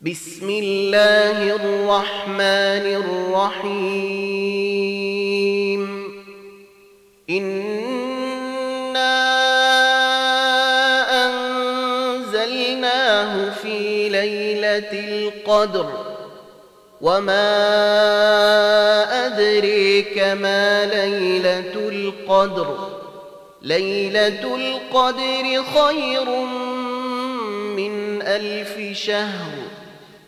بسم الله الرحمن الرحيم. إنا أنزلناه في ليلة القدر. وما أدريك ما ليلة القدر. ليلة القدر خير من ألف شهر.